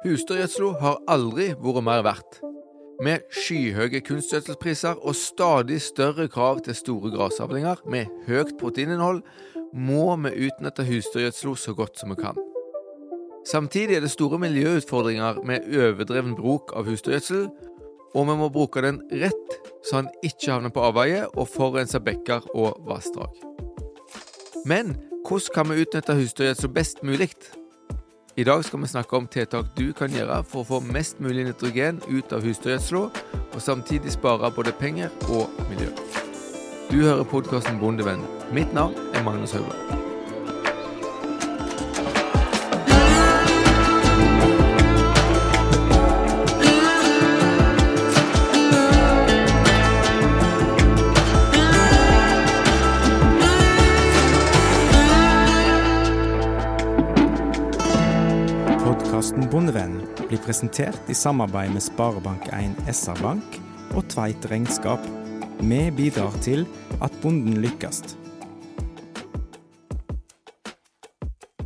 Husdyrgjødsla har aldri vært mer verdt. Med skyhøye kunstgjødselpriser og stadig større krav til store grasavlinger med høyt proteininnhold, må vi utnytte husdyrgjødsla så godt som vi kan. Samtidig er det store miljøutfordringer med overdreven bruk av husdyrgjødsel, og vi må bruke den rett, så den ikke havner på avveie og forurenser bekker og vassdrag. Men hvordan kan vi utnytte husdyrgjødsel best mulig? I dag skal vi snakke om tiltak du kan gjøre for å få mest mulig nitrogen ut av husdyrgjødsla, og samtidig spare både penger og miljø. Du hører podkasten Bondevenn. Mitt navn er Magnus Haugland. Presentert i samarbeid med Sparebank1 SR-Bank og Tveit Regnskap. Vi bidrar til at bonden lykkes.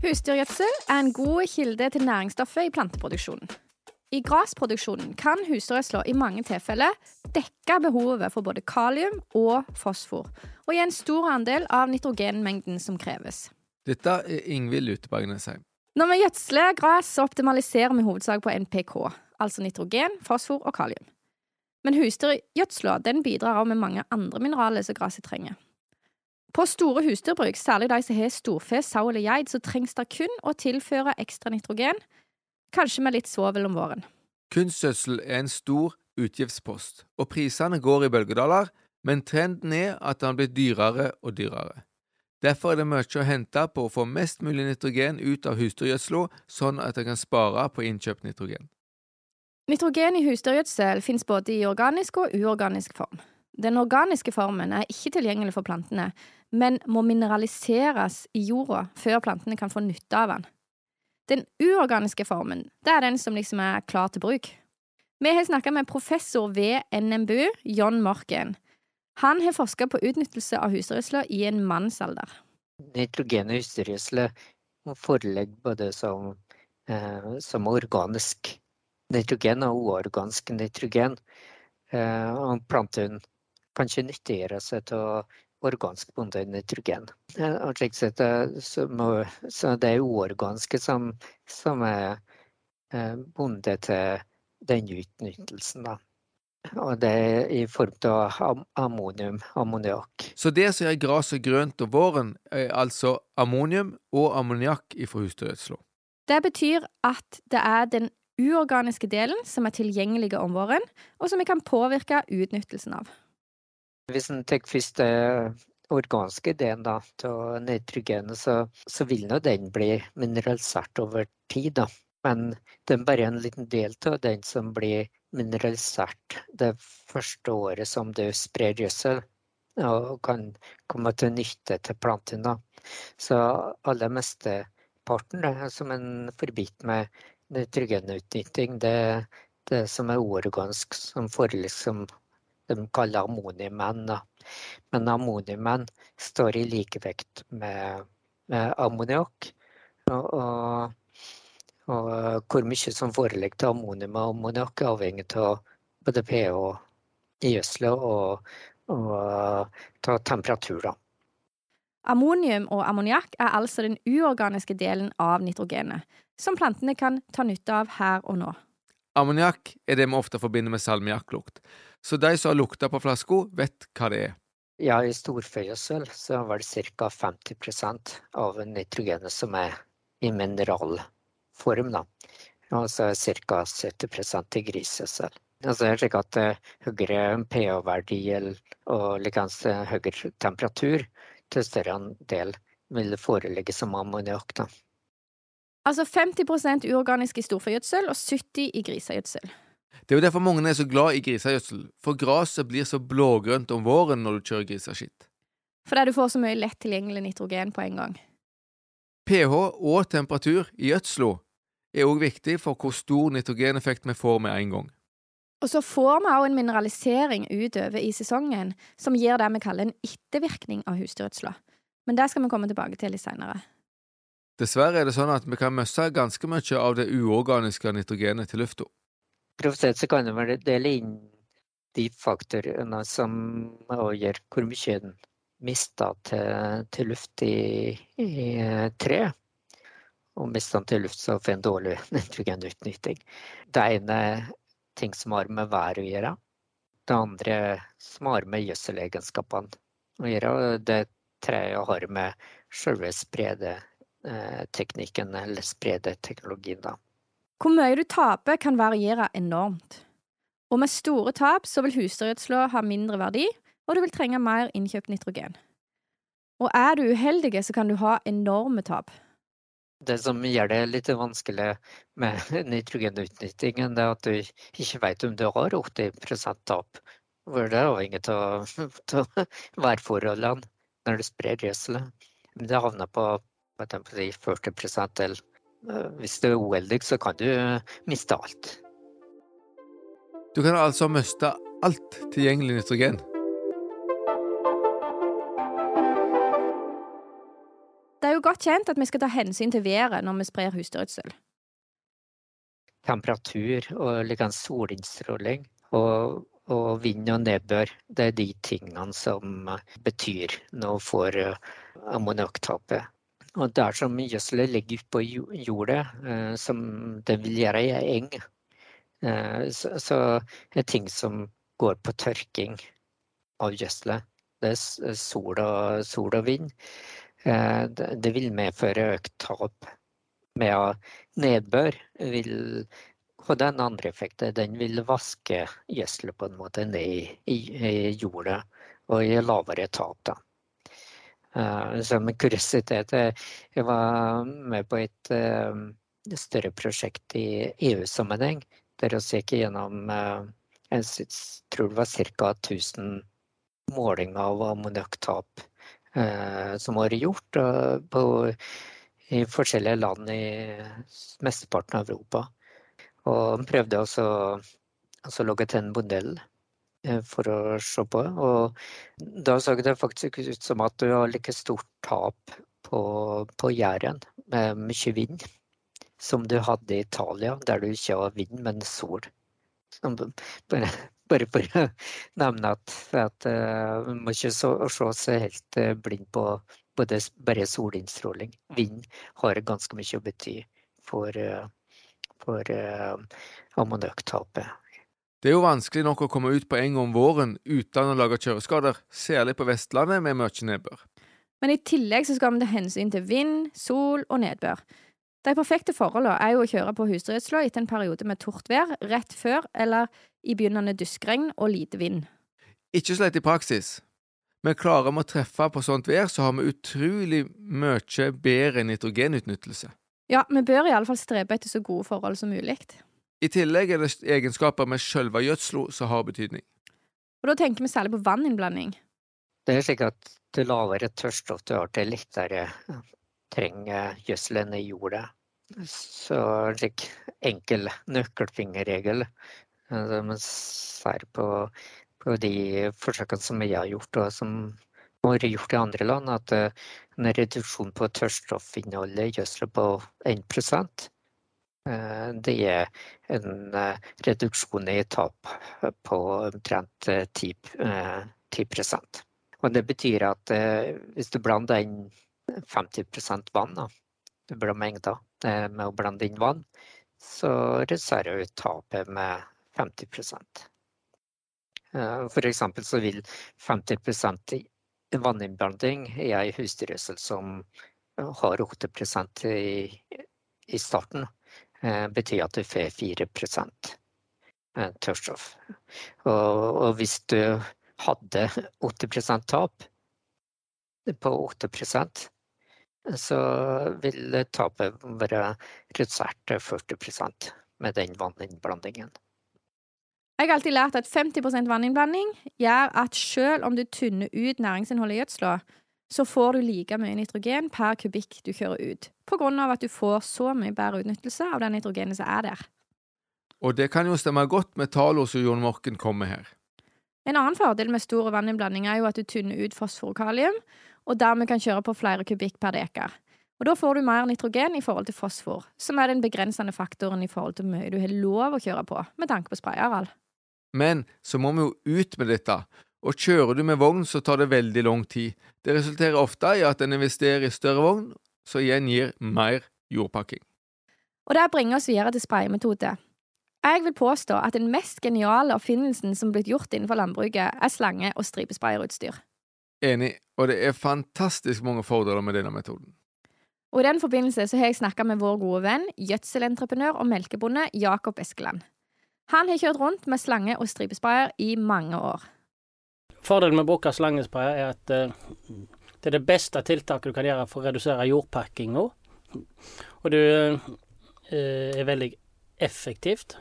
Husdyrgjødsel er en god kilde til næringsstoffet i planteproduksjonen. I grasproduksjonen kan husdyrgjødsla i mange tilfeller dekke behovet for både kalium og fosfor, og gi en stor andel av nitrogenmengden som kreves. Dette er Ingvild Lutebergnesheim. Når vi gjødsler gress, så optimaliserer vi hovedsak på NPK, altså nitrogen, fosfor og kalium. Men husdyrgjødsla bidrar også med mange andre mineraler som gresset trenger. På store husdyrbruk, særlig de som har storfe, sau eller geit, så trengs det kun å tilføre ekstra nitrogen, kanskje med litt svovel om våren. Kunstgjødsel er en stor utgiftspost, og prisene går i bølgedaler, men trenden er at den blir dyrere og dyrere. Derfor er det mye å hente på å få mest mulig nitrogen ut av husdyrgjødsla, sånn at en kan spare på innkjøpt nitrogen. Nitrogen i husdyrgjødsel finnes både i organisk og uorganisk form. Den organiske formen er ikke tilgjengelig for plantene, men må mineraliseres i jorda før plantene kan få nytte av den. Den uorganiske formen det er den som liksom er klar til bruk. Vi har snakka med professor ved NMBU, John Morken. Han har forska på utnyttelse av husdyrgjødsla i en mannsalder. Nitrogen i husdyrgjødsel foreligger både som, eh, som organisk nitrogen og uorganisk nitrogen. Eh, og planten kan ikke nyttiggjøre seg av organisk bundet nitrogen. Eh, og slik sett, eh, så, må, så det er uorganiske som, som er eh, bundet til den utnyttelsen. Da. Og det er i form av ammonium, ammoniakk. Så det som gjør gresset grønt om våren, er altså ammonium og ammoniakk fra husdyrgjødsla? Det betyr at det er den uorganiske delen som er tilgjengelig om våren, og som vi kan påvirke utnyttelsen av. Hvis en tar først den organiske delen av nitrogenet, så, så, vil nå den bli mineralisert over tid. Da. Men det er bare en liten del av den som blir mineralisert det første året som du sprer gjødsel, og kan komme til nytte til plantene. Så aller mesteparten som en forbitt med nitrogenutnytting, det det som er uorganisk, som får liksom de kaller ammoniumen. Men ammoniumen står i likevekt med, med ammoniakk. Og, og og eh, hvor mye som foreligger til ammonium og ammoniakk, er avhengig av både pH i gjødselet og, og av temperatur. Da. Ammonium og ammoniakk er altså den uorganiske delen av nitrogenet, som plantene kan ta nytte av her og nå. Ammoniakk er det vi ofte forbinder med salmiakklukt, så de som har lukta på flaska, vet hva det er. Ja, i storfegjødsel så er det ca. 50% av nitrogenet som er i mineral form, da. Altså ca. 70 i grisegjødsel. Altså, det er slik at uh, høyere pH-verdi og likeens uh, høyere temperatur til større del vil foreligge som ammoniakk. Altså 50 uorganisk i storfegjødsel og 70 i grisegjødsel. Det er jo derfor mange er så glad i grisegjødsel, for gresset blir så blågrønt om våren når du kjører griseskitt. Fordi du får så mye lett tilgjengelig nitrogen på en gang. pH og temperatur i gjødsla er òg viktig for hvor stor nitrogeneffekt vi får med en gang. Og så får vi òg en mineralisering utover i sesongen som gir det vi kaller en ettervirkning av husdyrgjødsla. Men det skal vi komme tilbake til litt seinere. Dessverre er det sånn at vi kan miste ganske mye av det uorganiske nitrogenet til lufta. Grovt sett så kan du vel dele inn de faktorene som avgjør hvor mye en mister til, til luft i, i tre. Og mista den til luft, så får en dårlig nitrogenutnytting. Det ene er ting som har med været å gjøre. Det andre som har med gjødselegenskapene å gjøre. Og det tredje har med selve spredeteknikken, eller spredeteknologien, da. Hvor mye du taper kan variere enormt. Og med store tap så vil husdyrgjødsla ha mindre verdi, og du vil trenge mer innkjøpt nitrogen. Og er du uheldig, så kan du ha enorme tap. Det som gjør det litt vanskelig med nitrogenutnyttingen, er at du ikke vet om du har 80 tap. For det er avhengig av, værforholdene når du sprer gjødselet. Det havner på, på 40 eller eh, hvis du er uheldig, så kan du miste alt. Du kan altså miste alt tilgjengelig nitrogen. Godt kjent at vi skal ta hensyn til været når vi sprer husdyrgjødsel. Temperatur og like solinnstråling og, og, vind og nedbør, det er de tingene som betyr noe for eh, ammoniakktapet. Og dersom gjødselet ligger på jordet, eh, som det vil gjøre i eng, Eh, så, er ting som går på tørking av gjødselet, det er sol og, sol og vind, eh, det vil medføre økt tap. Med nedbør vil og den andre effekten, den vil vaske gjødselet på en måte ned i, i jorda og gi lavere tap. da. Uh, som kuriositet, jeg var med på et større prosjekt i EU-sammenheng der vi gikk gjennom eh, jeg tror det var ca. 1000 målinger av ammoniakktap eh, som var gjort eh, på, i forskjellige land i mesteparten av Europa. Og prøvde også å logge til en modell for å se på. Og da så det faktisk ut som at du har like stort tap på, på Jæren, med mye vind som du hadde i Italia, der du ikke har vind, men sol. Bare for å nevne at, at man må ikke så, se seg helt uh, blind på både bare solinnstråling. Vind har ganske mye å bety for, uh, for uh, ammoniakktapet. Det er jo vanskelig nok å komme ut på eng om våren uten å lage kjøreskader, særlig på Vestlandet med mye nedbør. Men i tillegg så skal vi ta hensyn til vind, sol og nedbør. De perfekte forholdene er jo å kjøre på husdyrgjødsla etter en periode med tort vær, rett før eller i begynnende duskregn og lite vind. Ikke så lett i praksis. Men klarer vi å treffe på sånt vær, så har vi utrolig mye bedre nitrogenutnyttelse. Ja, vi bør iallfall strebe etter så gode forhold som mulig. I tillegg er det egenskaper med sjølve gjødsla som har betydning. Og da tenker vi særlig på vanninnblanding. Det er slik at det lavere tørrstoff du har, til lettere trenger gjødselen i jorda. Så slik enkel nøkkelfingerregel. Altså, man ser på, på de forsøkene som jeg har gjort, og som har vært gjort i andre land, at eh, en reduksjon på tørrstoffinnholdet i gjødsel på 1 eh, det er en eh, reduksjon i tap på omtrent 10, 10% Og det betyr at hvis du blander inn 50 vann, da. Blir mengda med å blande inn vann, så reduserer vi tapet med 50 eh, eksempel så vil 50 vanninnblanding i ei husdyrgjødsel som har 8% i, i starten, bety betyr at du får 4 eh, tørrstoff. Og, og hvis du hadde 80 tap på 8 så vil tapet være redusert til 40% med den vanninnblandingen. Jeg har alltid lært at 50% vanninnblanding gjør at selv om du tynner ut næringsinnholdet i gjødsla, så får du like mye nitrogen per kubikk du kjører ut, på grunn av at du får så mye bedre utnyttelse av det nitrogenet som er der. Og det kan jo stemme godt med tallene som Jon Morken kommer her. En annen fordel med stor vanninnblanding er jo at du tynner ut fosfor og kalium, og dermed kan kjøre på flere kubikk per dekar. Og da får du mer nitrogen i forhold til fosfor, som er den begrensende faktoren i forhold til hvor mye du har lov å kjøre på, med tanke på sprayareal. Men så må vi jo ut med dette, og kjører du med vogn, så tar det veldig lang tid. Det resulterer ofte i at en investerer i større vogn, så igjen gir mer jordpakking. Og det bringer oss videre til spraymetode. Jeg vil påstå at den mest geniale oppfinnelsen som er blitt gjort innenfor landbruket, er slange- og stripesprayerutstyr. Enig, og det er fantastisk mange fordeler med denne metoden. Og I den forbindelse så har jeg snakka med vår gode venn, gjødselentreprenør og melkebonde Jakob Eskeland. Han har kjørt rundt med slange- og stripesprayer i mange år. Fordelen med å bruke slangesprayer er at uh, det er det beste tiltaket du kan gjøre for å redusere jordpakkinga. Og det uh, er veldig effektivt.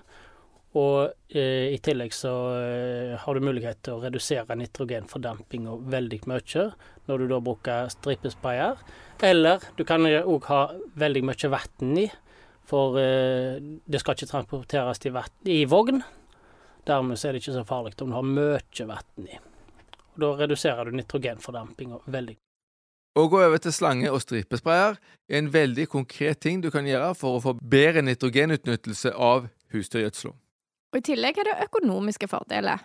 Og eh, i tillegg så har du mulighet til å redusere nitrogenfordampinga veldig mye når du da bruker stripesprayer. Eller du kan òg ha veldig mye vann i, for eh, det skal ikke transporteres i, i vogn. Dermed er det ikke så farlig om du har mye vann i. Og Da reduserer du nitrogenfordampinga veldig. Å gå over til slange- og stripesprayer er en veldig konkret ting du kan gjøre for å få bedre nitrogenutnyttelse av husdyrgjødsla. Og I tillegg er det økonomiske fordeler.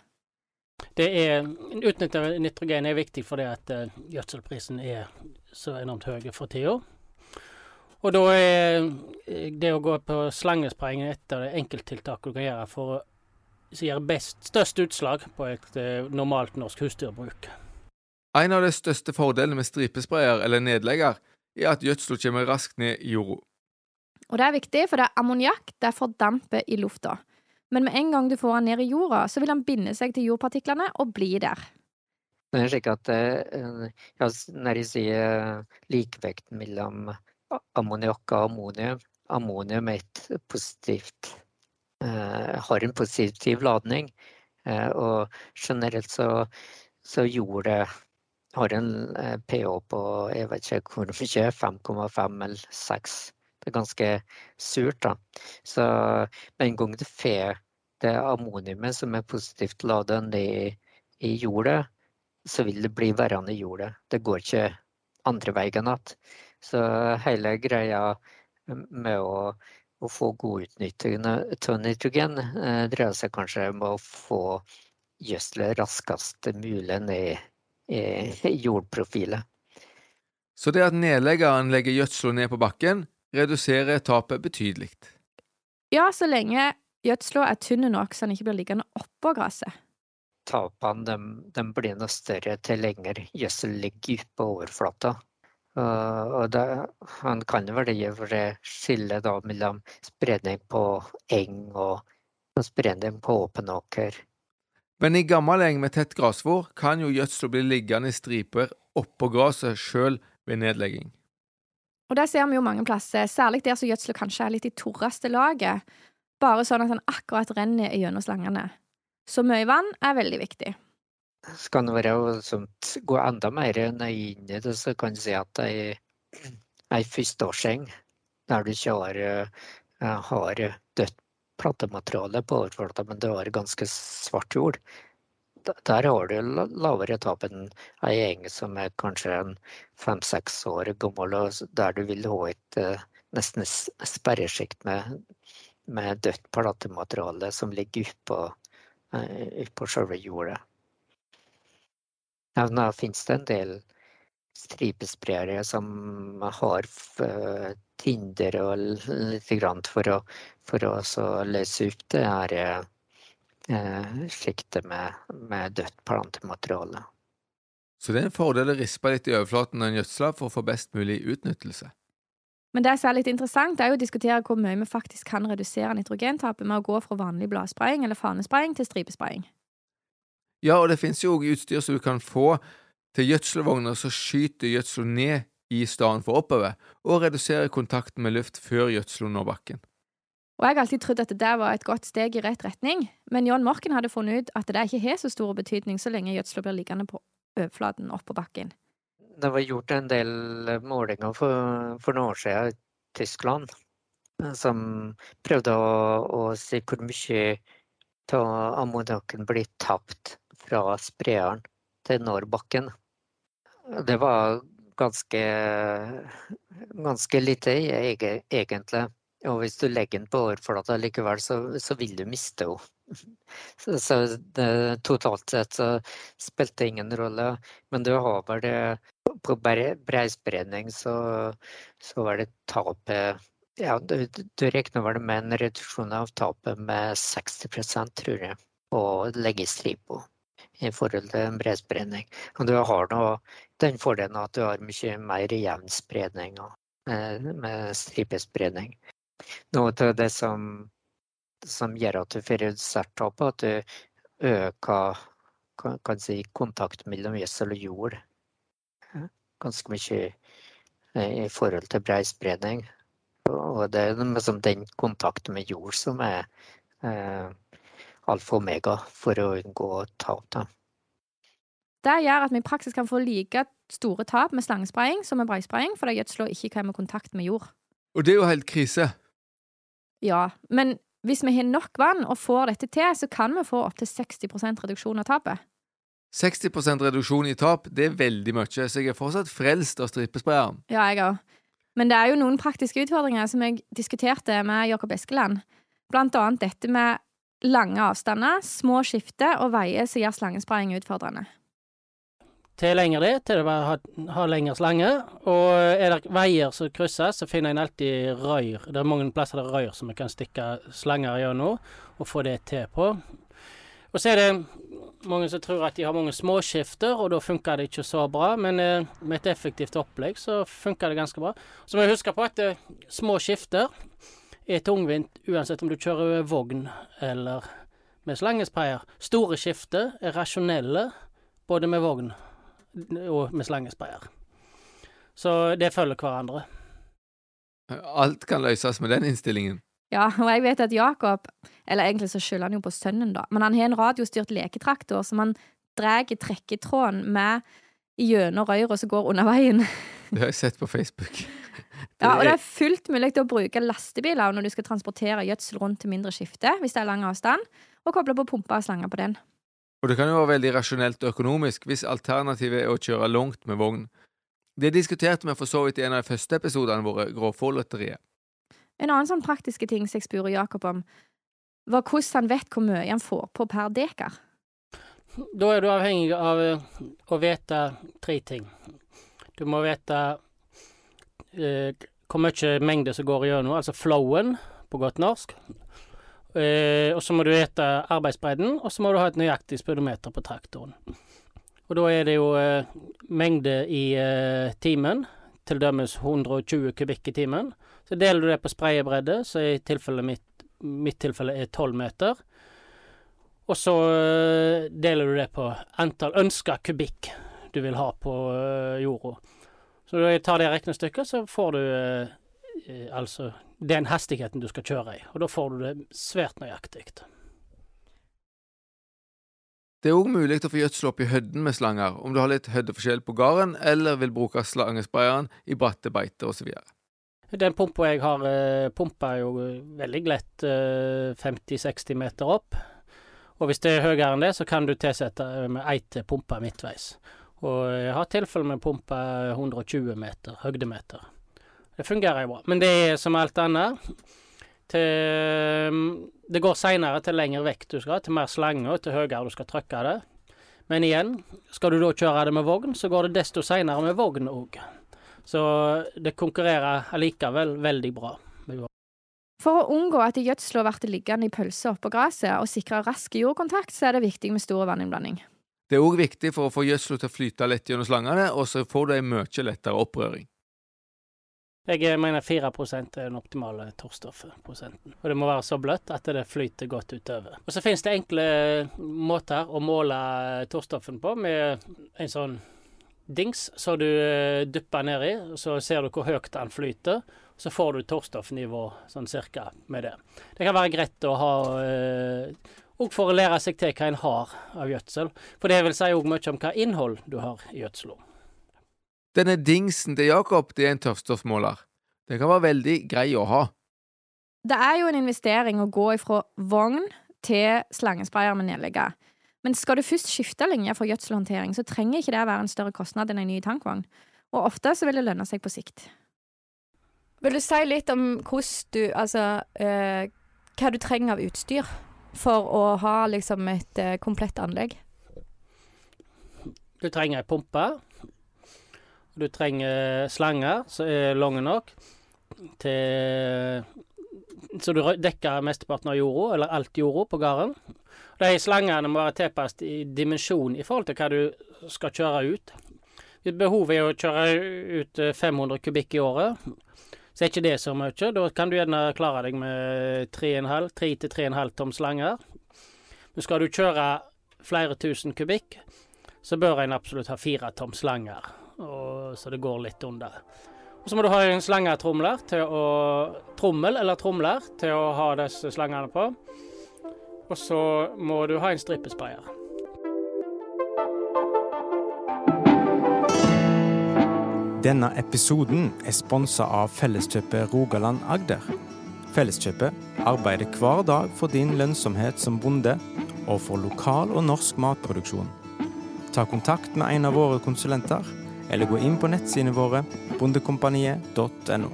Det er, Utnytte nitrogen er viktig fordi at uh, gjødselprisen er så enormt høy for tida. Og da er eh, det å gå på slangespraying et av de enkelttiltakene du kan gjøre for å gjøre best, størst utslag på et uh, normalt norsk husdyrbruk. En av de største fordelene med stripesprayer eller nedlegger er at gjødsel kommer raskt ned i jorda. Og det er viktig, for det er ammoniakk det fordamper i lufta. Men med en gang du får den ned i jorda, så vil den binde seg til jordpartiklene og bli der. Det er slik at eh, ja, Når jeg sier likevekten mellom ammoniakk og ammonium Ammonium er et positivt eh, har en positiv ladning. Eh, og generelt så, så jordet har en eh, pH på jeg vet ikke hvor mye, 5,5 eller 6 det er ganske surt, da. Så med en gang du får det ammoniumet som er positivt lada ned i jorda, så vil det bli værende i jorda. Det går ikke andre veien igjen. Så hele greia med å, å få god utnytting av nitrogen eh, dreier seg kanskje om å få gjødselet raskest mulig ned i jordprofilet. Så det at nedleggeren legger gjødselen ned på bakken, reduserer tapet betydelig. Ja, så lenge gjødsla er tynn nok så den ikke blir liggende oppå gresset. Tapene de, de blir noe større til lenger gjødsel ligger på overflata. Uh, og det, han kan være gjøre skille da mellom spredning på eng og, og spredning på åpen åker. Men i gammel eng med tett grasvår kan jo gjødsel bli liggende i striper oppå gresset sjøl ved nedlegging. Og det ser vi jo mange plasser, særlig der som gjødsla kanskje er litt i torreste laget, bare sånn at den akkurat renner gjennom slangene. Så mye vann er veldig viktig. Skal det være å gå enda mer nøye inn i det, så kan du si at ei, ei førsteårseng der du ikke har, eh, har dødt plantemateriale på overflata, men du har ganske svart jord, der har du lavere tap enn ei gjeng som er kanskje en fem-seks år gammel, og der du vil ha et eh, nesten sperresjikt med, med dødt platemateriale som ligger oppå, oppå selve jordet. Nå finnes det en del stripespredere som har Tinder og litt for å, for å løse opp det her uh, sjiktet med, med dødt plantemateriale. Så det er en fordel å rispe litt i overflaten av en gjødsla for å få best mulig utnyttelse. Men det som er litt interessant, er jo å diskutere hvor mye vi faktisk kan redusere nitrogentapet med å gå fra vanlig bladspraying eller fanespraying til stripespraying. Ja, og det finnes jo utstyr som du kan få til gjødselvogner som skyter gjødsla ned i stedet for oppover, og reduserer kontakten med luft før gjødselen når bakken. Og Jeg har alltid trodd at det var et godt steg i rett retning, men John Morken hadde funnet ut at det ikke har så stor betydning så lenge gjødsla blir liggende på overflaten oppå bakken. Det var gjort en del målinger for, for noen år siden i Tyskland som prøvde å, å si hvor mye av ammoniakken blir tapt fra sprederen til når bakken. Det var ganske ganske lite, egentlig. Og hvis du legger den på overflata likevel, så, så vil du miste henne. Så, så det, totalt sett så spilte det ingen rolle. Men du har vel det På bre- breispredning så, så var det tapet Ja, du, du regner vel med en reduksjon av tapet med 60% tror jeg, på leggestripa i forhold til en bredspredning. Og du har nå den fordelen at du har mye mer jevn spredning med, med stripespredning. Noe av det som, som gjør at du får redusert tap, er at du øker kan, kan si, kontakt mellom gjødsel og jord ganske mye eh, i forhold til breispredning. Og det er liksom den kontakten med jord som er eh, alfa og omega for å unngå tap. Da. Det gjør at vi i praksis kan få like store tap med slangespraying som med breispraying, fordi gjødsla ikke kommer i kontakt med jord. Og det er jo helt krise. Ja, men hvis vi har nok vann og får dette til, så kan vi få opptil 60% reduksjon av tapet. 60% reduksjon i tap, det er veldig mye, så jeg er fortsatt frelst av strippesprayeren. Ja, jeg òg. Men det er jo noen praktiske utfordringer som jeg diskuterte med Jakob Eskeland. Blant annet dette med lange avstander, små skifter og veier som gjør slangespraying utfordrende. Til lenger det, til det bare har, har lengre slange. Og er det veier som krysses, så finner en alltid røyr. Det er mange plasser det er røyr som vi kan stikke slanger gjennom og få det til på. Og så er det mange som tror at de har mange småskifter, og da funker det ikke så bra. Men eh, med et effektivt opplegg så funker det ganske bra. Så må vi huske på at eh, små skifter er tungvint uansett om du kjører vogn eller med slangespeier. Store skifter er rasjonelle både med vogn og med slangesprayer. Så det følger hverandre. Alt kan løses med den innstillingen. Ja, og jeg vet at Jakob, eller egentlig så skylder han jo på sønnen, da, men han har en radiostyrt leketraktor som han drar trekketråden med gjennom røyra som går under veien. Det har jeg sett på Facebook. Ja, og det er fullt mulig å bruke lastebiler når du skal transportere gjødsel rundt til mindre skifte, hvis det er lang avstand, og koble på pumpa og slanger på den. Og det kan jo være veldig rasjonelt og økonomisk hvis alternativet er å kjøre langt med vogn. Det diskuterte vi for så vidt i en av de første episodene våre, Grovfòrlotteriet. En annen sånn praktiske ting som jeg spurte Jakob om, var hvordan han vet hvor mye han får på per dekar. Da er du avhengig av eh, å vite tre ting. Du må vite eh, hvor mye mengde som går gjennom, altså flowen på godt norsk. Eh, og så må du vite arbeidsbredden, og så må du ha et nøyaktig speedometer på traktoren. Og da er det jo eh, mengde i eh, timen, til dømmes 120 kubikk i timen. Så deler du det på sprayebredde, så i tilfelle mitt, mitt tilfelle er 12 meter. Og så eh, deler du det på antall ønska kubikk du vil ha på eh, jorda. Så når jeg tar det regnestykket, så får du eh, altså den hastigheten du skal kjøre i. Og da får du det svært nøyaktig. Det er òg mulig å få gjødsel opp i hødden med slanger, om du har litt høddeforskjell på gården, eller vil bruke slangesprayeren i bratte beiter osv. Den pumpa jeg har, eh, pumpa er jo veldig lett eh, 50-60 meter opp. Og hvis det er høyere enn det, så kan du tilsette med ei til pumpa midtveis. Og jeg har tilfelle med pumpa 120 meter, høydemeter. Det fungerer jo bra. Men det er som alt annet. Til, det går seinere til lengre vekt du skal, til mer slange og til høyere du skal trykke det. Men igjen, skal du da kjøre det med vogn, så går det desto seinere med vogn òg. Så det konkurrerer allikevel veldig bra. For å unngå at gjødsla blir liggende i pølser oppå gresset og sikre rask jordkontakt, så er det viktig med stor vanninnblanding. Det er òg viktig for å få gjødsla til å flyte lett gjennom slangene, og så får du ei mye lettere opprøring. Jeg mener 4 er den optimale torstoffprosenten. Og det må være så bløtt at det flyter godt utover. Og så finnes det enkle måter å måle torstoffen på med en sånn dings som du eh, dypper i, så ser du hvor høyt den flyter. Så får du torstoffnivå sånn cirka med det. Det kan være greit å ha òg for å lære seg til hva en har av gjødsel. For det vil si òg mye om hva innhold du har i gjødsla. Denne dingsen til Jakob det er en tørrstoffmåler. Den kan være veldig grei å ha. Det er jo en investering å gå ifra vogn til slangesprayer med nedlegger. Men skal du først skifte linje for gjødselhåndtering, så trenger ikke det være en større kostnad enn en ny tankvogn. Og ofte så vil det lønne seg på sikt. Vil du si litt om hvordan du Altså eh, hva du trenger av utstyr for å ha liksom et eh, komplett anlegg? Du trenger ei pumpe. Du trenger slanger som er lange nok til Så du dekker mesteparten av jorda, eller alt jorda, på gården. De slangene må være tilpasset i dimensjon i forhold til hva du skal kjøre ut. Hvis behovet er å kjøre ut 500 kubikk i året, så er ikke det så mye. Da kan du gjerne klare deg med 3-3,5 tom slanger. Men skal du kjøre flere tusen kubikk, så bør en absolutt ha fire tom slanger, og, så det går litt under. Og så må du ha en slangetromler til å Trommel eller tromler til å ha disse slangene på. Og så må du ha en strippesprayer. Denne episoden er sponsa av Felleskjøpet Rogaland Agder. Felleskjøpet arbeider hver dag for din lønnsomhet som bonde, og for lokal og norsk matproduksjon. Ta kontakt med en av våre konsulenter, eller gå inn på nettsidene våre bondekompaniet.no.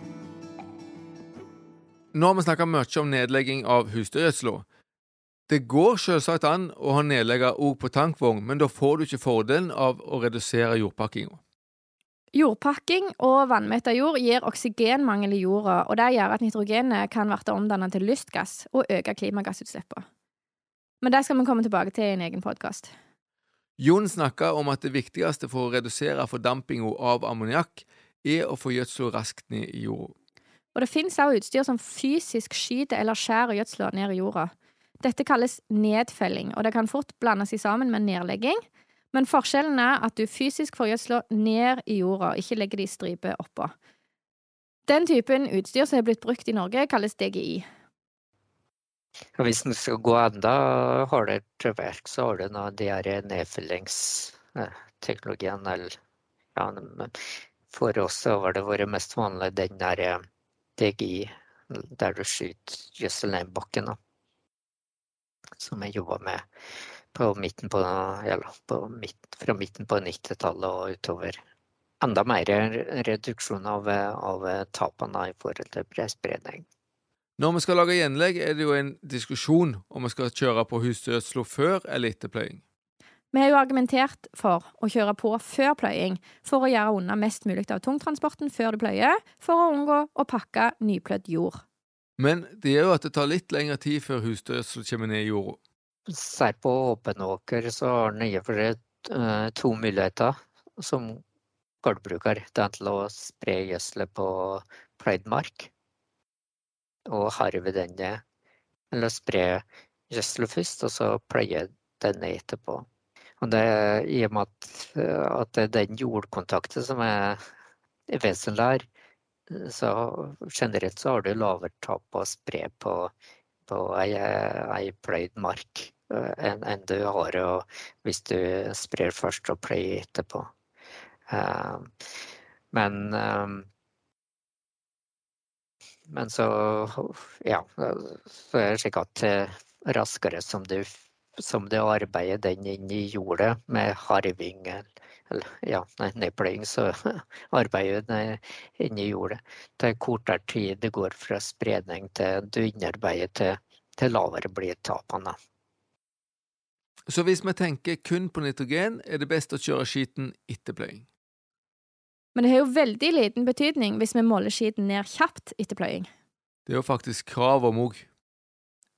Nå har vi snakka mye om nedlegging av husdyrgjødsla. Det går selvsagt an å ha nedlegger òg på tankvogn, men da får du ikke fordelen av å redusere jordpakkinga. Jordpakking og vannmetta jord gir oksygenmangel i jorda, og det gjør at nitrogenet kan bli omdannet til lystgass og øke klimagassutslippene. Men det skal vi komme tilbake til i en egen podkast. Jon snakka om at det viktigste for å redusere fordampinga av ammoniakk er å få gjødsla raskt ned i jorda. Og det finnes også utstyr som fysisk skyter eller skjærer gjødsla ned i jorda. Dette kalles nedfelling, og det kan fort blandes sammen med nedlegging. Men forskjellen er at du fysisk får gjødsla ned i jorda, ikke legger det i striper oppå. Den typen utstyr som er blitt brukt i Norge, kalles DGI. Hvis en skal gå enda hardere til verk, så har du de her nedfellingsteknologien. Eller, ja, for oss har det vært mest vanlig den der DGI, der du skyter gjødsel bakken. Som jeg jobba med på midten på, ja, på midt, fra midten på 90-tallet og utover. Enda mer reduksjon av, av tapene i forhold til bredspredning. Når vi skal lage gjenlegg, er det jo en diskusjon om vi skal kjøre på husdyrgjødsla før eller etter pløying. Vi har jo argumentert for å kjøre på før pløying, for å gjøre unna mest mulig av tungtransporten før du pløyer, for å unngå å pakke nyplødd jord. Men det gjør jo at det tar litt lengre tid før husdyrgjødsel kommer ned i jorda. Ser på åpen åker, så har den for det uh, to muligheter som gårdbruker. Det er til å spre gjødselet på pløyd mark og harve denne. Eller spre gjødsel først, og så pløye denne etterpå. Og det er i og med at, at det er den jordkontakten som er vesentlig her, så generelt så har du lavere tap å spre på, på ei, ei pløyd mark eh, enn en du har hvis du sprer først og pløyer etterpå. Uh, men men så, ja, så er det slik at eh, raskere som du, som du arbeider den inn i jordet med harving eller ja, nedpløying, så arbeider du inn i jordet. Det er kortere tid det går fra spredning til dunnarbeidet til, til lavere blir tapene. Så hvis vi tenker kun på nitrogen, er det best å kjøre skiten etter pløying? Men det har jo veldig liten betydning hvis vi måler skiten ned kjapt etter pløying. Det er jo faktisk krav om òg.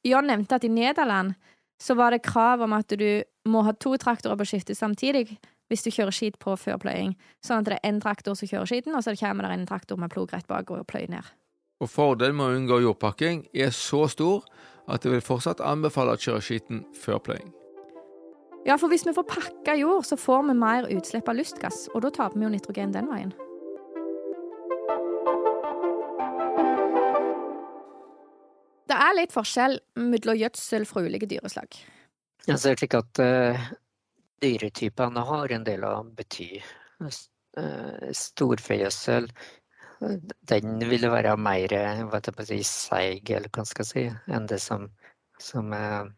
John nevnte at i Nederland så var det krav om at du må ha to traktorer på skiftet samtidig hvis du kjører skit på før pløying, sånn at det er én traktor som kjører skiten, og så kommer det en traktor med plog rett bak og pløyer ned. Og Fordelen med å unngå jordpakking er så stor at jeg vil fortsatt anbefale å kjøre skiten før pløying. Ja, for hvis vi får pakka jord, så får vi mer utslipp av lystgass, og da taper vi jo nitrogen den veien. Det er litt forskjell mellom gjødsel fra ulike dyreslag. Ja, så er det slik at uh, dyretypene har en del å bety. Uh, storfegjødsel den ville være mer si, seig, eller hva skal jeg si, enn det som, som er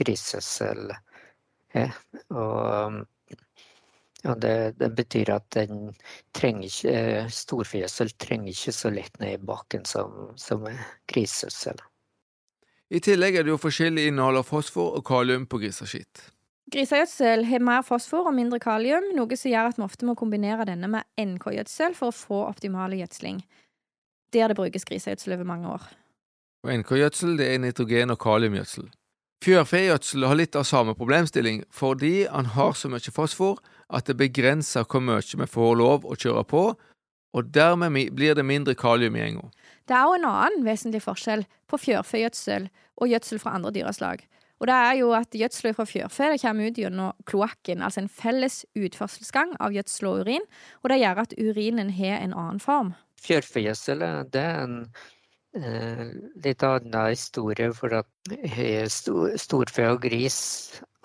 grisgjødsel og og det, det, betyr at den trenger ikke, storfjødsel trenger ikke så lett ned i bakken som, som grisgjødsel. I tillegg er det jo forskjellig innhold av fosfor og kalium på griseskitt. Grisegjødsel har mer fosfor og mindre kalium, noe som gjør at vi ofte må kombinere denne med NK-gjødsel for å få optimal gjødsling. Der det brukes grisegjødsel over mange år. Og NK-gjødsel det er nitrogen- og kaliumgjødsel. Fjørfegjødsel har litt av samme problemstilling, fordi han har så mye fosfor at det begrenser hvor mye vi får lov å kjøre på, og dermed blir det mindre kalium i enga. Det er òg en annen vesentlig forskjell på fjørfegjødsel og gjødsel fra andre dyreslag. Og det er jo at gjødsel fra fjørfe kommer ut gjennom kloakken, altså en felles utførselsgang av gjødsel og urin, og det gjør at urinen har en annen form. Fjørfegjødsel det er en litt annen historie, for at stor, storfe og gris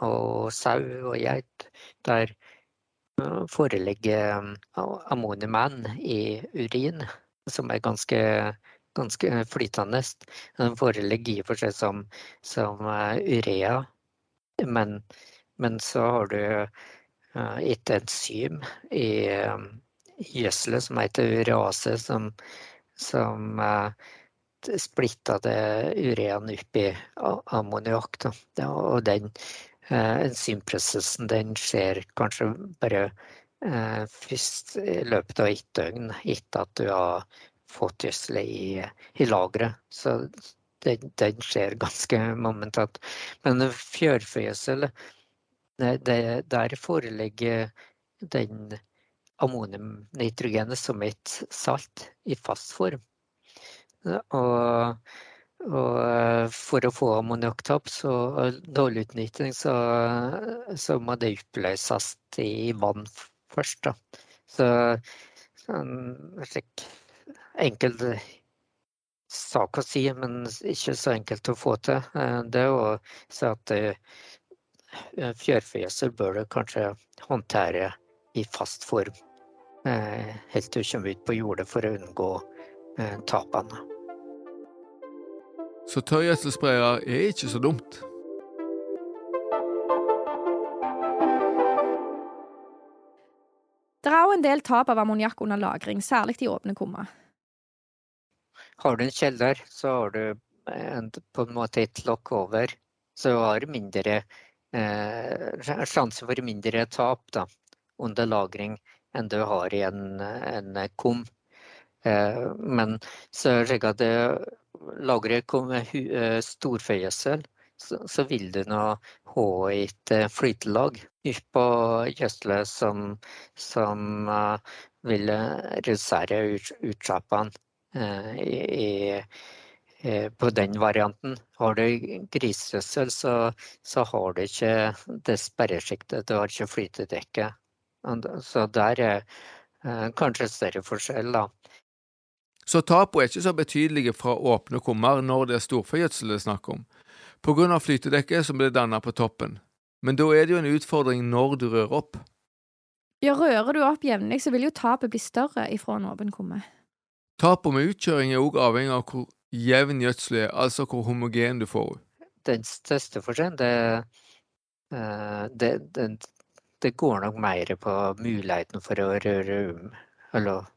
og sau og geit, der eh, foreligger eh, ammoniumen i urin, som er ganske ganske flytende. Den foreligger i og for seg som, som urea, men, men, så har du et enzym i gjødselet som heter urease, som, som uh, splitter det urean opp i ammoniakk. Og den enzymprosessen den skjer kanskje bare først i løpet av ett døgn etter at du har fått gjødselet i, i lageret. Så den, den, skjer ganske momentant. Men fjørfegjødsel, der foreligger den ammoniumnitrogenet som et salt i fast form. Og, og for å få ammoniakktap og dårlig utnytting, så, så, må det oppløses i vann først. Da. Så en slik enkel sak å si, men ikke så enkelt å få til. Eh, det å si at eh, fjørfegjødsel bør du kanskje håndtere i fast form eh, helt til du kommer ut på jordet for å unngå tapene. Så tørrgjødselsprayer er ikke så dumt? Det er òg en del tap av ammoniakk under lagring, særlig i åpne kummer. Har du en kjeller, så har du en, på en måte et lokk over. Så du har mindre eh, sjanse for mindre tap da, under lagring enn du har i en, en kum. Eh, men så er det slik at lagrer eh, storfegjødsel, så, vil du nå ha et eh, flytelag på gjødselet som, som vil redusere utslippene Eh, på den varianten. Har du grisegjødsel, så, så, har du ikke det sperresjiktet, du har ikke flytedekke. Så der er eh, kanskje større forskjell, da. Så tapene er ikke så betydelige fra åpne kummer når det er storfegjødsel det er snakk om, på grunn av flytedekket som blir dannet på toppen. Men da er det jo en utfordring når du rører opp. Ja, rører du opp jevnlig, så vil jo tapet bli større ifra en åpen kumme. Tapet med utkjøring er òg avhengig av hvor jevn gjødsel er, altså hvor homogen du får. Den største forskjellen, det, eh, det, det, det, går nok mer på muligheten for å røre om, eller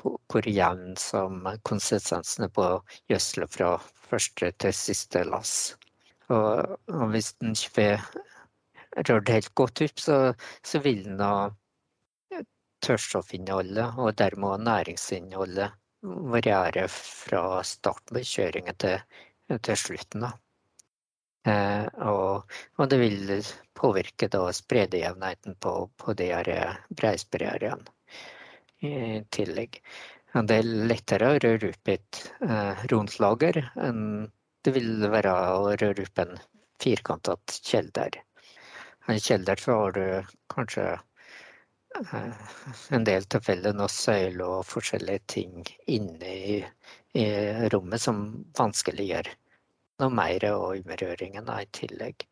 hvor jevn som konsistensen er på gjødselet fra første til siste lass. Og, og hvis den ikke får rørt helt godt opp, så, så vil den ha tørrstoffinnholdet og dermed næringsinnholdet variere fra starten på kjøringen til, til slutten. Eh, og, og, det vil påvirke da spredejevnheten på, på de breisprederne i tillegg. Det er lettere å røre opp et eh, rundt lager enn det vil være å røre opp en firkantet kjelder. En kjelder så har du kanskje Eh, en del tilfeller av søyler og forskjellige ting inne i, i, rommet som vanskeliggjør noe mer og umrøringen i tillegg.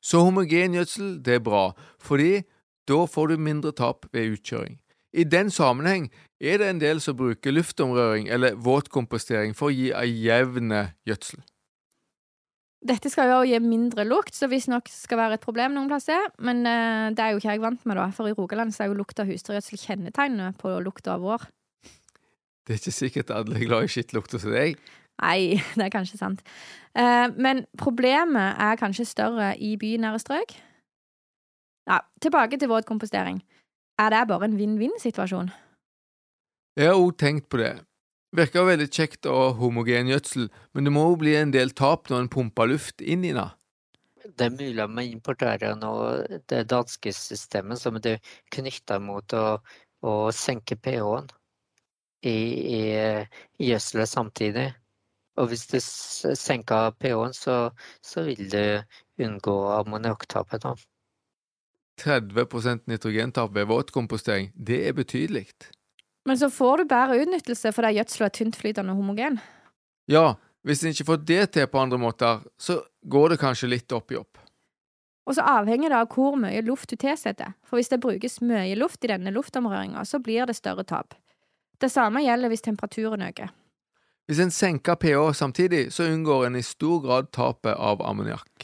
Så homogen gjødsel, det er bra, fordi da får du mindre tap ved utkjøring. I den sammenheng er det en del som bruker luftomrøring eller våtkompostering for å gi ei jevne gjødsel. Dette skal jo også gi mindre lukt, så visstnok skal være et problem noen plasser. Men eh, det er jo ikke jeg vant med, da. For i Rogaland så er jo lukt av husdyrgjødsel kjennetegnet på lukta av vår. Det er ikke sikkert alle er glad i skittlukta til deg. Nei, det er kanskje sant. Eh, men problemet er kanskje større i bynære strøk. Ja, tilbake til våtkompostering. Er det bare en vinn-vinn-situasjon? Jeg har òg tenkt på det. Virker veldig kjekt å ha homogen gjødsel, men det må jo bli en del tap når en pumper luft inn i den. Det er mulig å importere nå det danske systemet som er knytta mot å, å senke pH-en i, i, i gjødselet samtidig. Og hvis du senker pH-en, så, så, vil du unngå ammoniakktapet. 30% nitrogentap ved våtkompostering, det er betydelig. Men så får du bedre utnyttelse fordi gjødsla er tyntflytende og homogen. Ja, hvis en ikke får det til på andre måter, så går det kanskje litt opp i opp. Og så avhenger det av hvor mye luft du tilsetter, for hvis det brukes mye luft i denne luftomrøringa, så blir det større tap. Det samme gjelder hvis temperaturen øker. Hvis en senker pH samtidig, så unngår en i stor grad tapet av ammoniakk.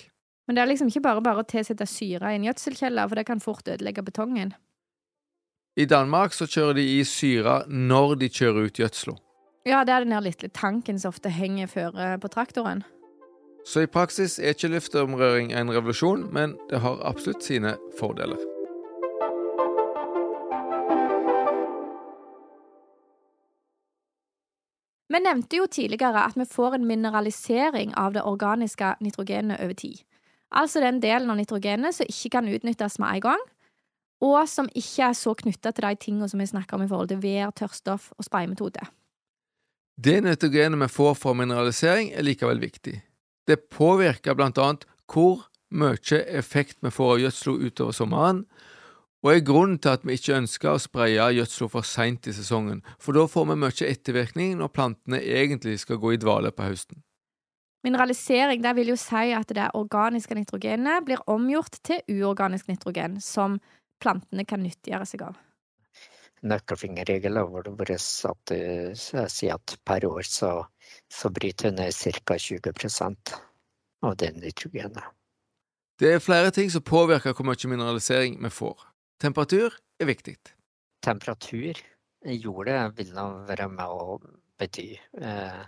Men det er liksom ikke bare bare å tilsette syre i en gjødselkjeller, for det kan fort ødelegge betongen. I Danmark så kjører de i syre når de kjører ut gjødsla. Ja, det er den her lille tanken som ofte henger føre på traktoren. Så i praksis er ikke luftomrøring en revolusjon, men det har absolutt sine fordeler. Vi nevnte jo tidligere at vi får en mineralisering av det organiske nitrogenet over tid. Altså den delen av nitrogenet som ikke kan utnyttes med en gang, og som ikke er så knytta til de tingene som vi snakker om i forhold til vær, tørrstoff og spraymetode. Det nitrogenet vi får fra mineralisering, er likevel viktig. Det påvirker blant annet hvor mye effekt vi får av gjødsla utover sommeren, og er grunnen til at vi ikke ønsker å spraye gjødsla for seint i sesongen, for da får vi mye ettervirkning når plantene egentlig skal gå i dvale på høsten. Mineralisering det vil jo si at det organiske nitrogenet blir omgjort til uorganisk nitrogen, som plantene kan nyttiggjøre seg av. Nøkkelfingerregel har vært satt si at per år så, så bryter ned ca. 20% av det nitrogenet. Det er flere ting som påvirker hvor mye mineralisering vi får. Temperatur er viktig. Temperatur i jorda vil nå være med å bety eh,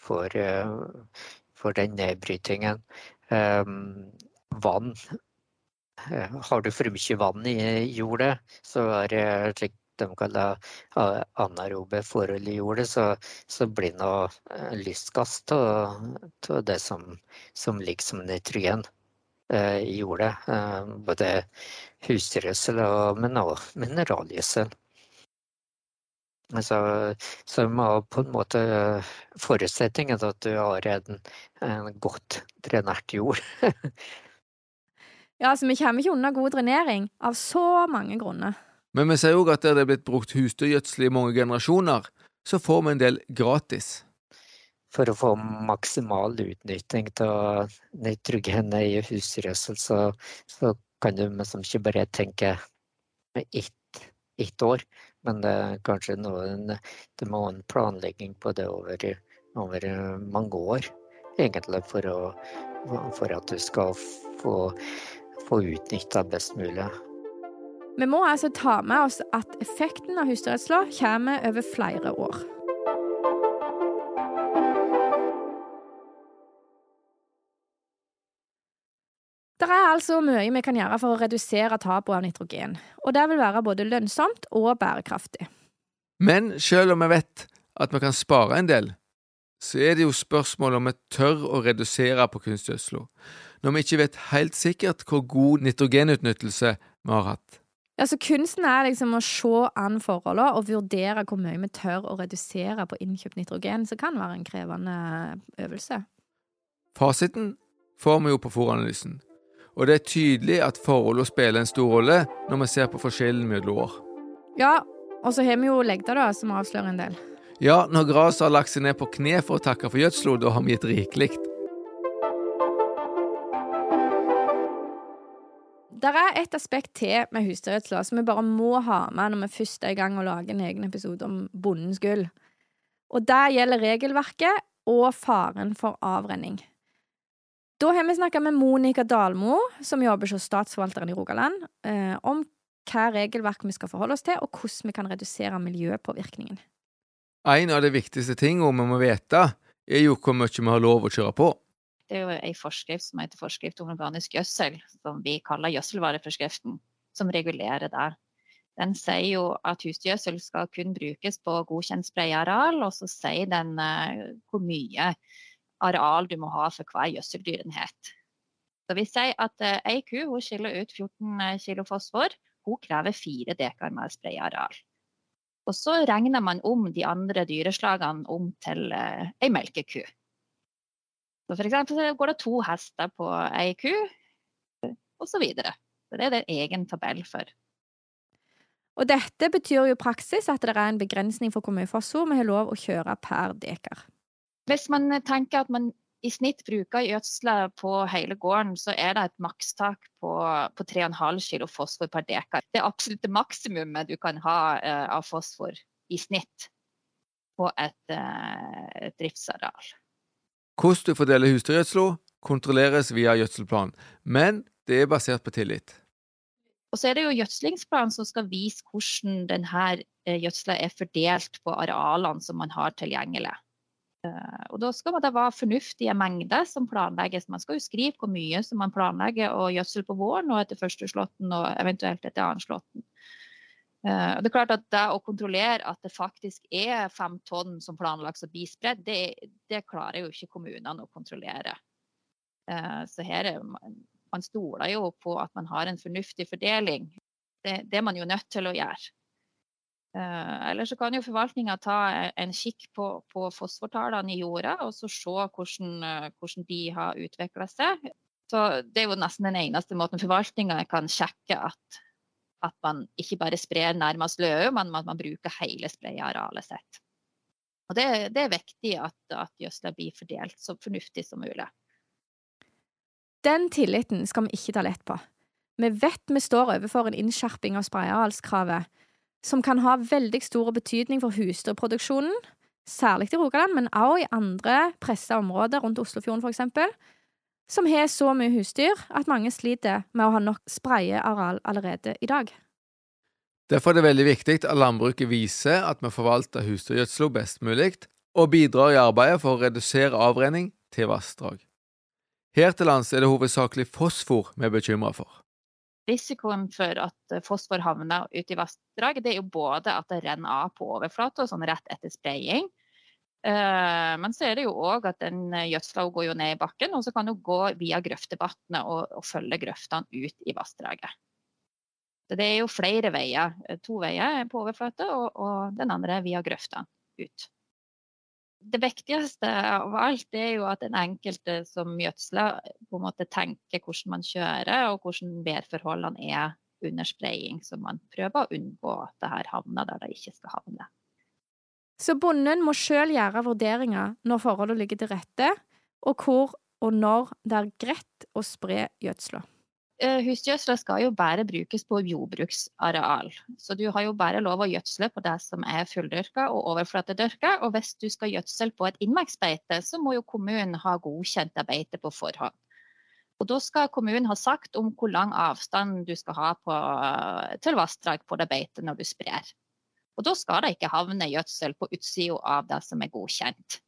for, eh, for den nedbrytingen. Eh, vann Eh, har du for mye vann i jorda, så er det slik de kaller anaerobe forhold i jorda, så, så blir det noe lystgass av det som, som, ligger som nitrogen eh, i jorda. Både husdyrgjødsel, men også mineralgjødsel. Så, så må på en måte forutsetningen at du har en, en godt drenert jord. Ja, altså vi kommer ikke unna god drenering, av så mange grunner. Men vi ser òg at der det er blitt brukt husdyrgjødsel i mange generasjoner, så får vi en del gratis. For å få maksimal utnytting av nitrogenet i husgjødsel, så, så, kan du liksom ikke bare tenke ett, ett år, men det er kanskje noen Det må en planlegging på det over, over mange år, egentlig, for, å, for at du skal få få utnytta best mulig. Vi må altså ta med oss at effekten av husdyrgjødsla kommer over flere år. Det er altså mye vi kan gjøre for å redusere tapet av nitrogen, og det vil være både lønnsomt og bærekraftig. Men selv om vi vet at vi kan spare en del, så er det jo spørsmål om vi tør å redusere på kunstgjødsla når vi ikke vet helt sikkert hvor god nitrogenutnyttelse vi har hatt. Ja, så Kunsten er liksom å se an forholdene og vurdere hvor mye vi tør å redusere på innkjøpt nitrogen, som kan være en krevende øvelse. Fasiten får vi jo på fòranalysen, og det er tydelig at forholdene spiller en stor rolle når vi ser på forskjellen mellom år. Ja, og så har vi jo legda, da, som avslører en del. Ja, når gresset har lagt seg ned på kne for å takke for gjødsla, da har vi gitt rikelig. Det er et aspekt til med husdyrgjødsla som vi bare må ha med når vi først er i gang å lage en egen episode om bondens gull. Og det gjelder regelverket og faren for avrenning. Da har vi snakka med Monica Dalmo, som jobber hos Statsforvalteren i Rogaland, eh, om hva regelverk vi skal forholde oss til, og hvordan vi kan redusere miljøpåvirkningen. En av de viktigste tingene vi må vite, er jo hvor mye vi har lov å kjøre på. Det er jo ei forskrift som heter forskrift om organisk gjødsel, som vi kaller gjødselvareforskriften, som regulerer det. Den sier jo at husdyrgjødsel skal kun brukes på godkjent sprayareal, og så sier den eh, hvor mye areal du må ha for hver gjødseldyrenhet. Så vi sier at ei ku hun skiller ut 14 kg fosfor, hun krever 4 dekar med sprayareal. Og så regner man om de andre dyreslagene om til ei melkeku. Så for eksempel går det to hester på ei ku, og så videre. Så det er det egen tabell for. Og dette betyr jo praksis at det er en begrensning for hvor mye fosfor vi har lov å kjøre per dekar. Hvis man tenker at man i snitt bruker gjødsla på hele gården, så er det et makstak på, på 3,5 kg fosfor per dekar. Det er absolutt det maksimumet du kan ha uh, av fosfor i snitt på et, uh, driftsareal. Hvordan du fordeler husdyrgjødsla, kontrolleres via gjødselplan, men det er basert på tillit. Og så er det jo gjødslingsplanen som skal vise hvordan denne eh, gjødsla er fordelt på arealene som man har tilgjengelig. Eh, og da skal det være fornuftige mengder som planlegges. Man skal jo skrive hvor mye som man planlegger å gjødsel på våren og etter første slåtten og eventuelt etter annen slåtten. Eh, og det er klart at det å kontrollere at det faktisk er fem tonn som planlagt og bispredd, det, det, klarer jo ikke kommunene å kontrollere. Så her er man stoler jo på at man har en fornuftig fordeling. Det, det er man jo nødt til å gjøre. Uh, eller så kan jo forvaltninga ta en kikk på, på fosfortallene i jorda, og så se hvordan, uh, hvordan de har utvikla seg. Så Det er jo nesten den eneste måten forvaltninga kan sjekke at, at, man ikke bare sprer nærmest løe, men at man bruker hele sprayarealet sitt. Og det, det, er viktig at, at gjødsla blir fordelt så fornuftig som mulig. Den tilliten skal vi ikke ta lett på. Vi vet vi står overfor en innskjerping av sprayarealskravet, som kan ha veldig stor betydning for husdyrproduksjonen, særlig i Rogaland, men også i andre pressa områder rundt Oslofjorden for eksempel, som har så mye husdyr at mange sliter med å ha nok sprayeareal allerede i dag. Derfor er det veldig viktig at landbruket viser at vi forvalter husdyrgjødsel best mulig, og bidrar i arbeidet for å redusere avrenning til vassdrag. Her til lands er det hovedsakelig fosfor vi er bekymra for. Risikoen for at fosfor havner ute i vassdrag, det er jo både at det renner av på overflata, sånn rett etter spraying. Eh, men så er det jo òg at den gjødsla går jo ned i bakken, og så kan hun gå via grøftevannet og, og, følge grøftene ut i vassdraget. Så det er jo flere veier. To veier på overflata, og, og den andre via grøftene ut det viktigste av alt er jo at den enkelte som gjødsler, på en måte tenker hvordan man kjører, og hvordan værforholdene er under spraying, så man prøver å unngå at det her havner der det ikke skal havne. Så bonden må sjøl gjøre vurderinger når forholdene ligger til rette, og hvor og når det er greit å spre gjødsla. Eh, husgjødsla skal jo bare brukes på jordbruksareal. Så du har jo bare lov å gjødsle på det som er fulldyrka og overflatedyrka. Og hvis du skal gjødsle på et innmarksbeite, så må jo kommunen ha godkjent det på forhånd. Og da skal kommunen ha sagt om hvor lang avstand du skal ha på, til vassdrag på det beitet når du sprer. Og da skal det ikke havne gjødsel på utsida av det som er godkjent.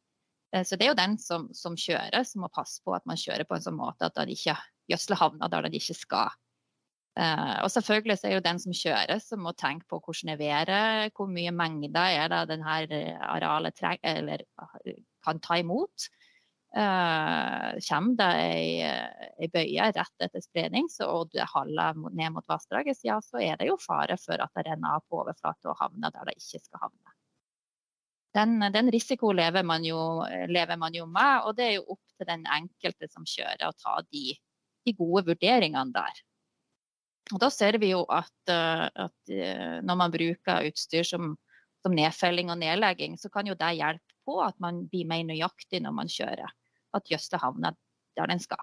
Eh, så det er jo den som, som, kjører, som må passe på at man kjører på en sånn måte at det ikke gjødsle havner der de ikke skal. Uh, og selvfølgelig så er det den som kjører, som må tenke på hvordan er været, hvor mye mengder er det denne arealet treng, eller, kan ta imot. Uh, kommer det ei, ei, bøye rett etter spredning så, og det haller ned mot vassdraget, ja, så er det jo fare for at det renner av på overflate og havner der det ikke skal havne. Den, den risiko lever man, jo, lever man jo med, og det er jo opp til den enkelte som kjører å ta de de gode vurderingene der. Og da ser vi jo at, eh, at eh, når man bruker utstyr som, som, nedfelling og nedlegging, så kan jo det hjelpe på at man blir mer nøyaktig når man kjører. At gjødsla havner der den skal.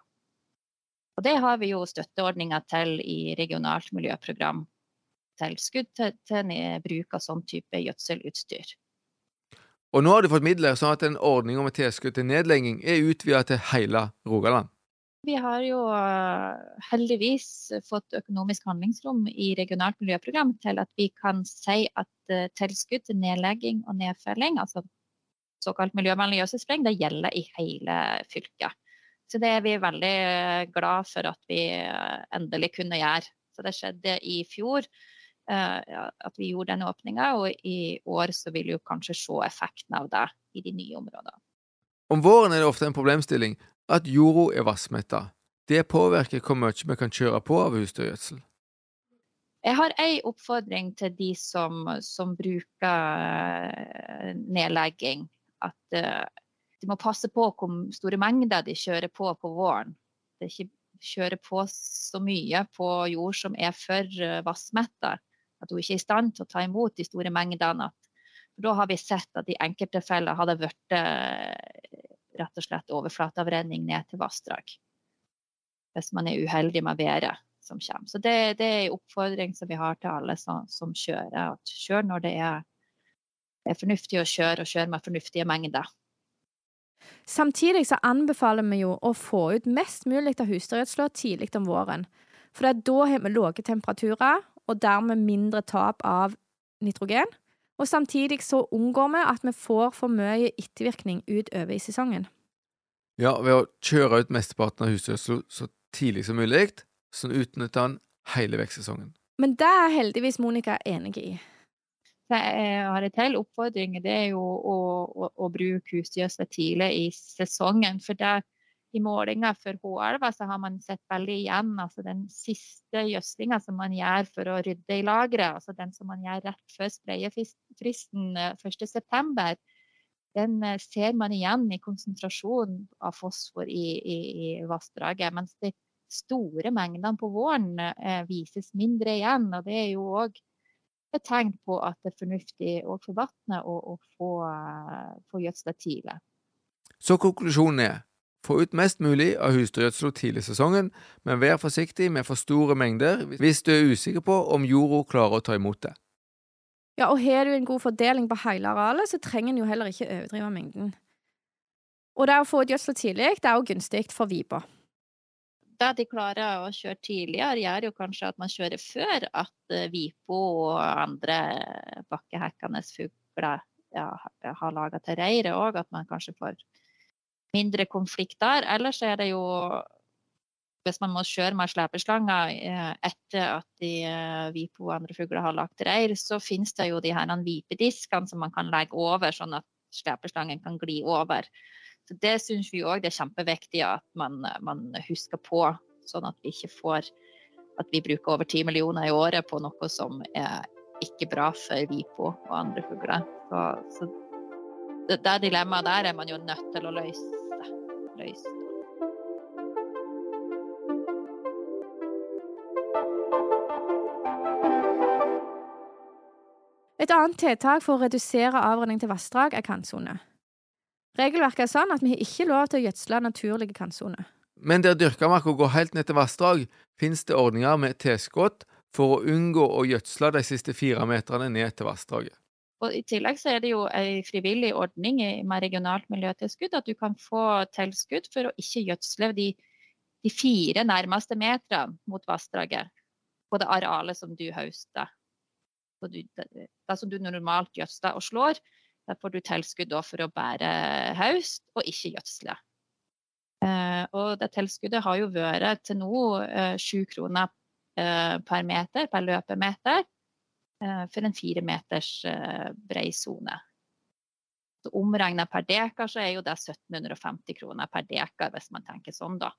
Og det har vi jo støtteordninger til i regionalt miljøprogram. Tilskudd til, til bruk av sånn type gjødselutstyr. Og nå har du fått midler sånn at en ordning med tilskudd til nedlegging er utvida til hele Rogaland. Vi har jo eh, heldigvis fått økonomisk handlingsrom i regionalt miljøprogram til at vi kan si at uh, tilskudd til nedlegging og nedfelling, altså såkalt miljøvennlig gjødselspreng, det gjelder i hele fylket. Så det er vi veldig glad for at vi endelig kunne gjøre. Så det skjedde i fjor at vi gjorde den åpninga, og i år så vil vi kanskje se effekten av det i de nye områdene. Om våren er det ofte en problemstilling at jorda er vassmetta. Det påvirker hvor mye vi kan kjøre på av husdyrgjødsel. Jeg har ei oppfordring til de som, som bruker eh, nedlegging. At uh, de må passe på hvor store mengder de kjører på på våren. Det ikke kjører på så mye på jord som er for uh, vassmetta. At hun ikke er i stand til å ta imot de store mengdene. Da har vi sett at i enkelte tilfeller har det blitt eh, rett og slett overflateavrenning ned til vassdrag. Hvis man er uheldig med været som kommer. Så det, det er en oppfordring som vi har til alle som, som kjører. At kjør når det er, er fornuftig å kjøre, og kjør med fornuftige mengder. Samtidig så anbefaler vi jo å få ut mest mulig av husdyrgjødsla tidlig om våren. For da har vi lave temperaturer, og dermed mindre tap av nitrogen. Og samtidig så unngår vi at vi får for mye ettervirkning utover i sesongen. Ja, ved å kjøre ut mesteparten av husgjødsel så tidlig som mulig, så utnytter den hele vekstsesongen. Men det er heldigvis Monica enig i. Jeg har en til oppfordring, det er jo å, å, å bruke husgjødsel tidlig i sesongen. For det, i målinger for H-elva så har man sett veldig igjen altså den siste gjødslinga som man gjør for å rydde i lageret, altså den som man gjør rett før sprayefristen 1.9., eh, den eh, ser man igjen i konsentrasjon av fosfor i, i, i vassdraget. Mens de store mengdene på våren eh, vises mindre igjen. og Det er jo òg et tegn på at det er fornuftig òg for vannet å, å, få, uh, få gjødsla tidlig. Så konklusjonen er få ut mest mulig av husdyrgjødsel tidlig i sesongen, men vær forsiktig med for store mengder hvis du er usikker på om jorda klarer å ta imot det. Ja, og har du en god fordeling på hele arealet, så trenger en jo heller ikke overdrive mengden. Og det å få ut gjødsel tidlig, det er jo gunstig for vipa. Det de klarer å kjøre tidligere, gjør jo kanskje at man kjører før at uh, vipo og andre bakkehekkende fugler ja, har laga til reiret òg, at man kanskje får mindre konflikt der. Ellers er det jo hvis man må kjøre med slepeslanger eh, etter at de eh, vipo og andre fugler har lagt reir, så finnes det jo de her vipediskene som man kan legge over, sånn at slepeslangen kan gli over. Så Det syns vi òg er kjempeviktig at man, man, husker på, sånn at vi ikke får at vi bruker over ti millioner i året på noe som er ikke bra for vipo og andre fugler. Så, så det, det dilemmaet der er man jo nødt til å løse løst. Et annet tiltak for å redusere avrenning til vassdrag er kantsone. Regelverket er sånn at vi har ikke lov til å gjødsle naturlige kantsoner. Men der dyrkamarka går helt ned til vassdrag, finnes det ordninger med tilskudd for å unngå å gjødsle de siste fire meterne ned til vassdraget. Og I tillegg så er det jo en frivillig ordning med regionalt miljøtilskudd, at du kan få tilskudd for å ikke gjødsle de, de fire nærmeste meterne mot vassdraget på det arealet som du høster. Du, det som du normalt gjødsler og slår, der får du tilskudd for å bære høst og ikke gjødsle. Eh, og det tilskuddet har jo vært til nå eh, sju kroner eh, per meter, per løpemeter. Eh, for en fire meters eh, brei sone. Omregna per dekar så er jo det 1750 kroner per dekar, hvis man tenker sånn, da.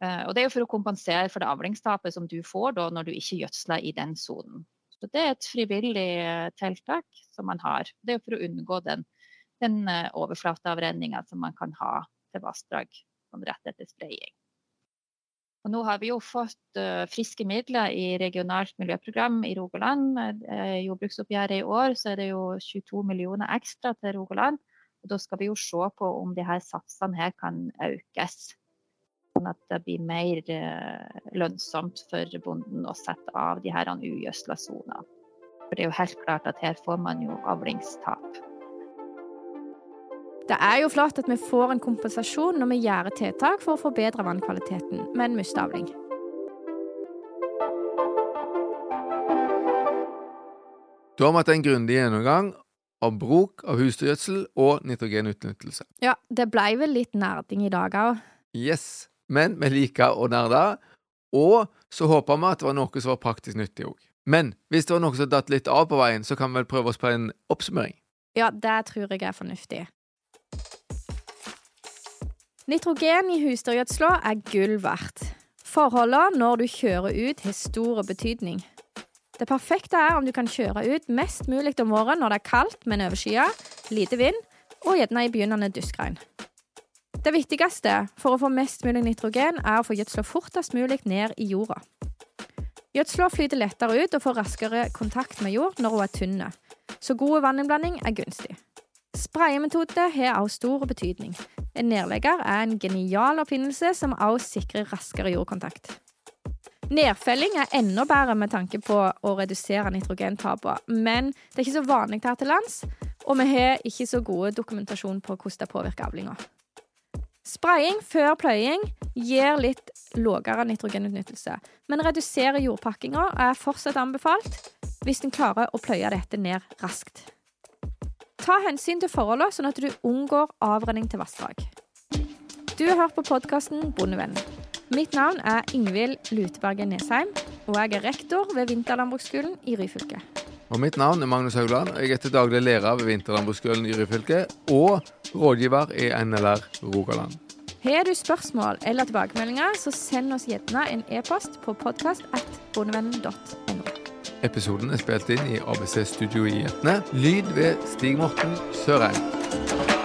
Eh, og det er jo for å kompensere for det avlingstapet som du får da når du ikke gjødsler i den sonen. Så det er et frivillig tiltak som man har. Det er for å unngå den, den overflateavrenninga som man kan ha til vassdrag sånn rett etter spraying. Og nå har vi jo fått uh, friske midler i regionalt miljøprogram i Rogaland. Uh, jordbruksoppgjøret i år så er det jo 22 millioner ekstra til Rogaland. Og da skal vi jo se på om de her satsene her kan økes. Sånn at det blir mer uh, lønnsomt for bonden å sette av de her ugjødsla sonene. For det er jo helt klart at her får man jo avlingstap. Det er jo flott at vi får en kompensasjon når vi gjør tiltak for å forbedre vannkvaliteten med en mustavling. Da har vi hatt en grundig gjennomgang av bruk av husdyrgjødsel og nitrogenutnyttelse. Ja, det blei vel litt nerding i dag òg. Yes, men vi liker å nerde, og så håper vi at det var noe som var praktisk nyttig òg. Men hvis det var noe som datt litt av på veien, så kan vi vel prøve oss på en oppsummering. Ja, det tror jeg er fornuftig. Nitrogen i husdyrgjødsla er gull verdt. Forholdene når du kjører ut, har stor betydning. Det perfekte er om du kan kjøre ut mest mulig om våren når det er kaldt, men overskya, lite vind og gjerne i begynnende duskregn. Det viktigste for å få mest mulig nitrogen er å få gjødsla fortest mulig ned i jorda. Gjødsla flyter lettere ut og får raskere kontakt med jord når hun er tynn, så god vanninnblanding er gunstig. Sprayemetode har også stor betydning. En nedlegger er en genial oppfinnelse som også sikrer raskere jordkontakt. Nedfelling er enda bedre med tanke på å redusere nitrogentapene, men det er ikke så vanlig her til lands, og vi har ikke så gode dokumentasjon på hvordan det påvirker avlinga. Spraying før pløying gir litt lavere nitrogenutnyttelse, men reduserer jordpakkinga er fortsatt anbefalt hvis en klarer å pløye dette ned raskt. Ta hensyn til forholdene, sånn at du unngår avrenning til vassdrag. Du har hørt på podkasten Bondevennen. Mitt navn er Ingvild Luteberget Nesheim, og jeg er rektor ved Vinterlandbruksskolen i Ryfylke. Og mitt navn er Magnus Haugland, og jeg er til daglig lærer ved Vinterlandbruksskolen i Ryfylke og rådgiver i NLR Rogaland. Har du spørsmål eller tilbakemeldinger, så send oss gjerne en e-post på podkast.bondevennen.no. Episoden er spilt inn i ABC Studio i Etne. Lyd ved Stig Morten Sørheim.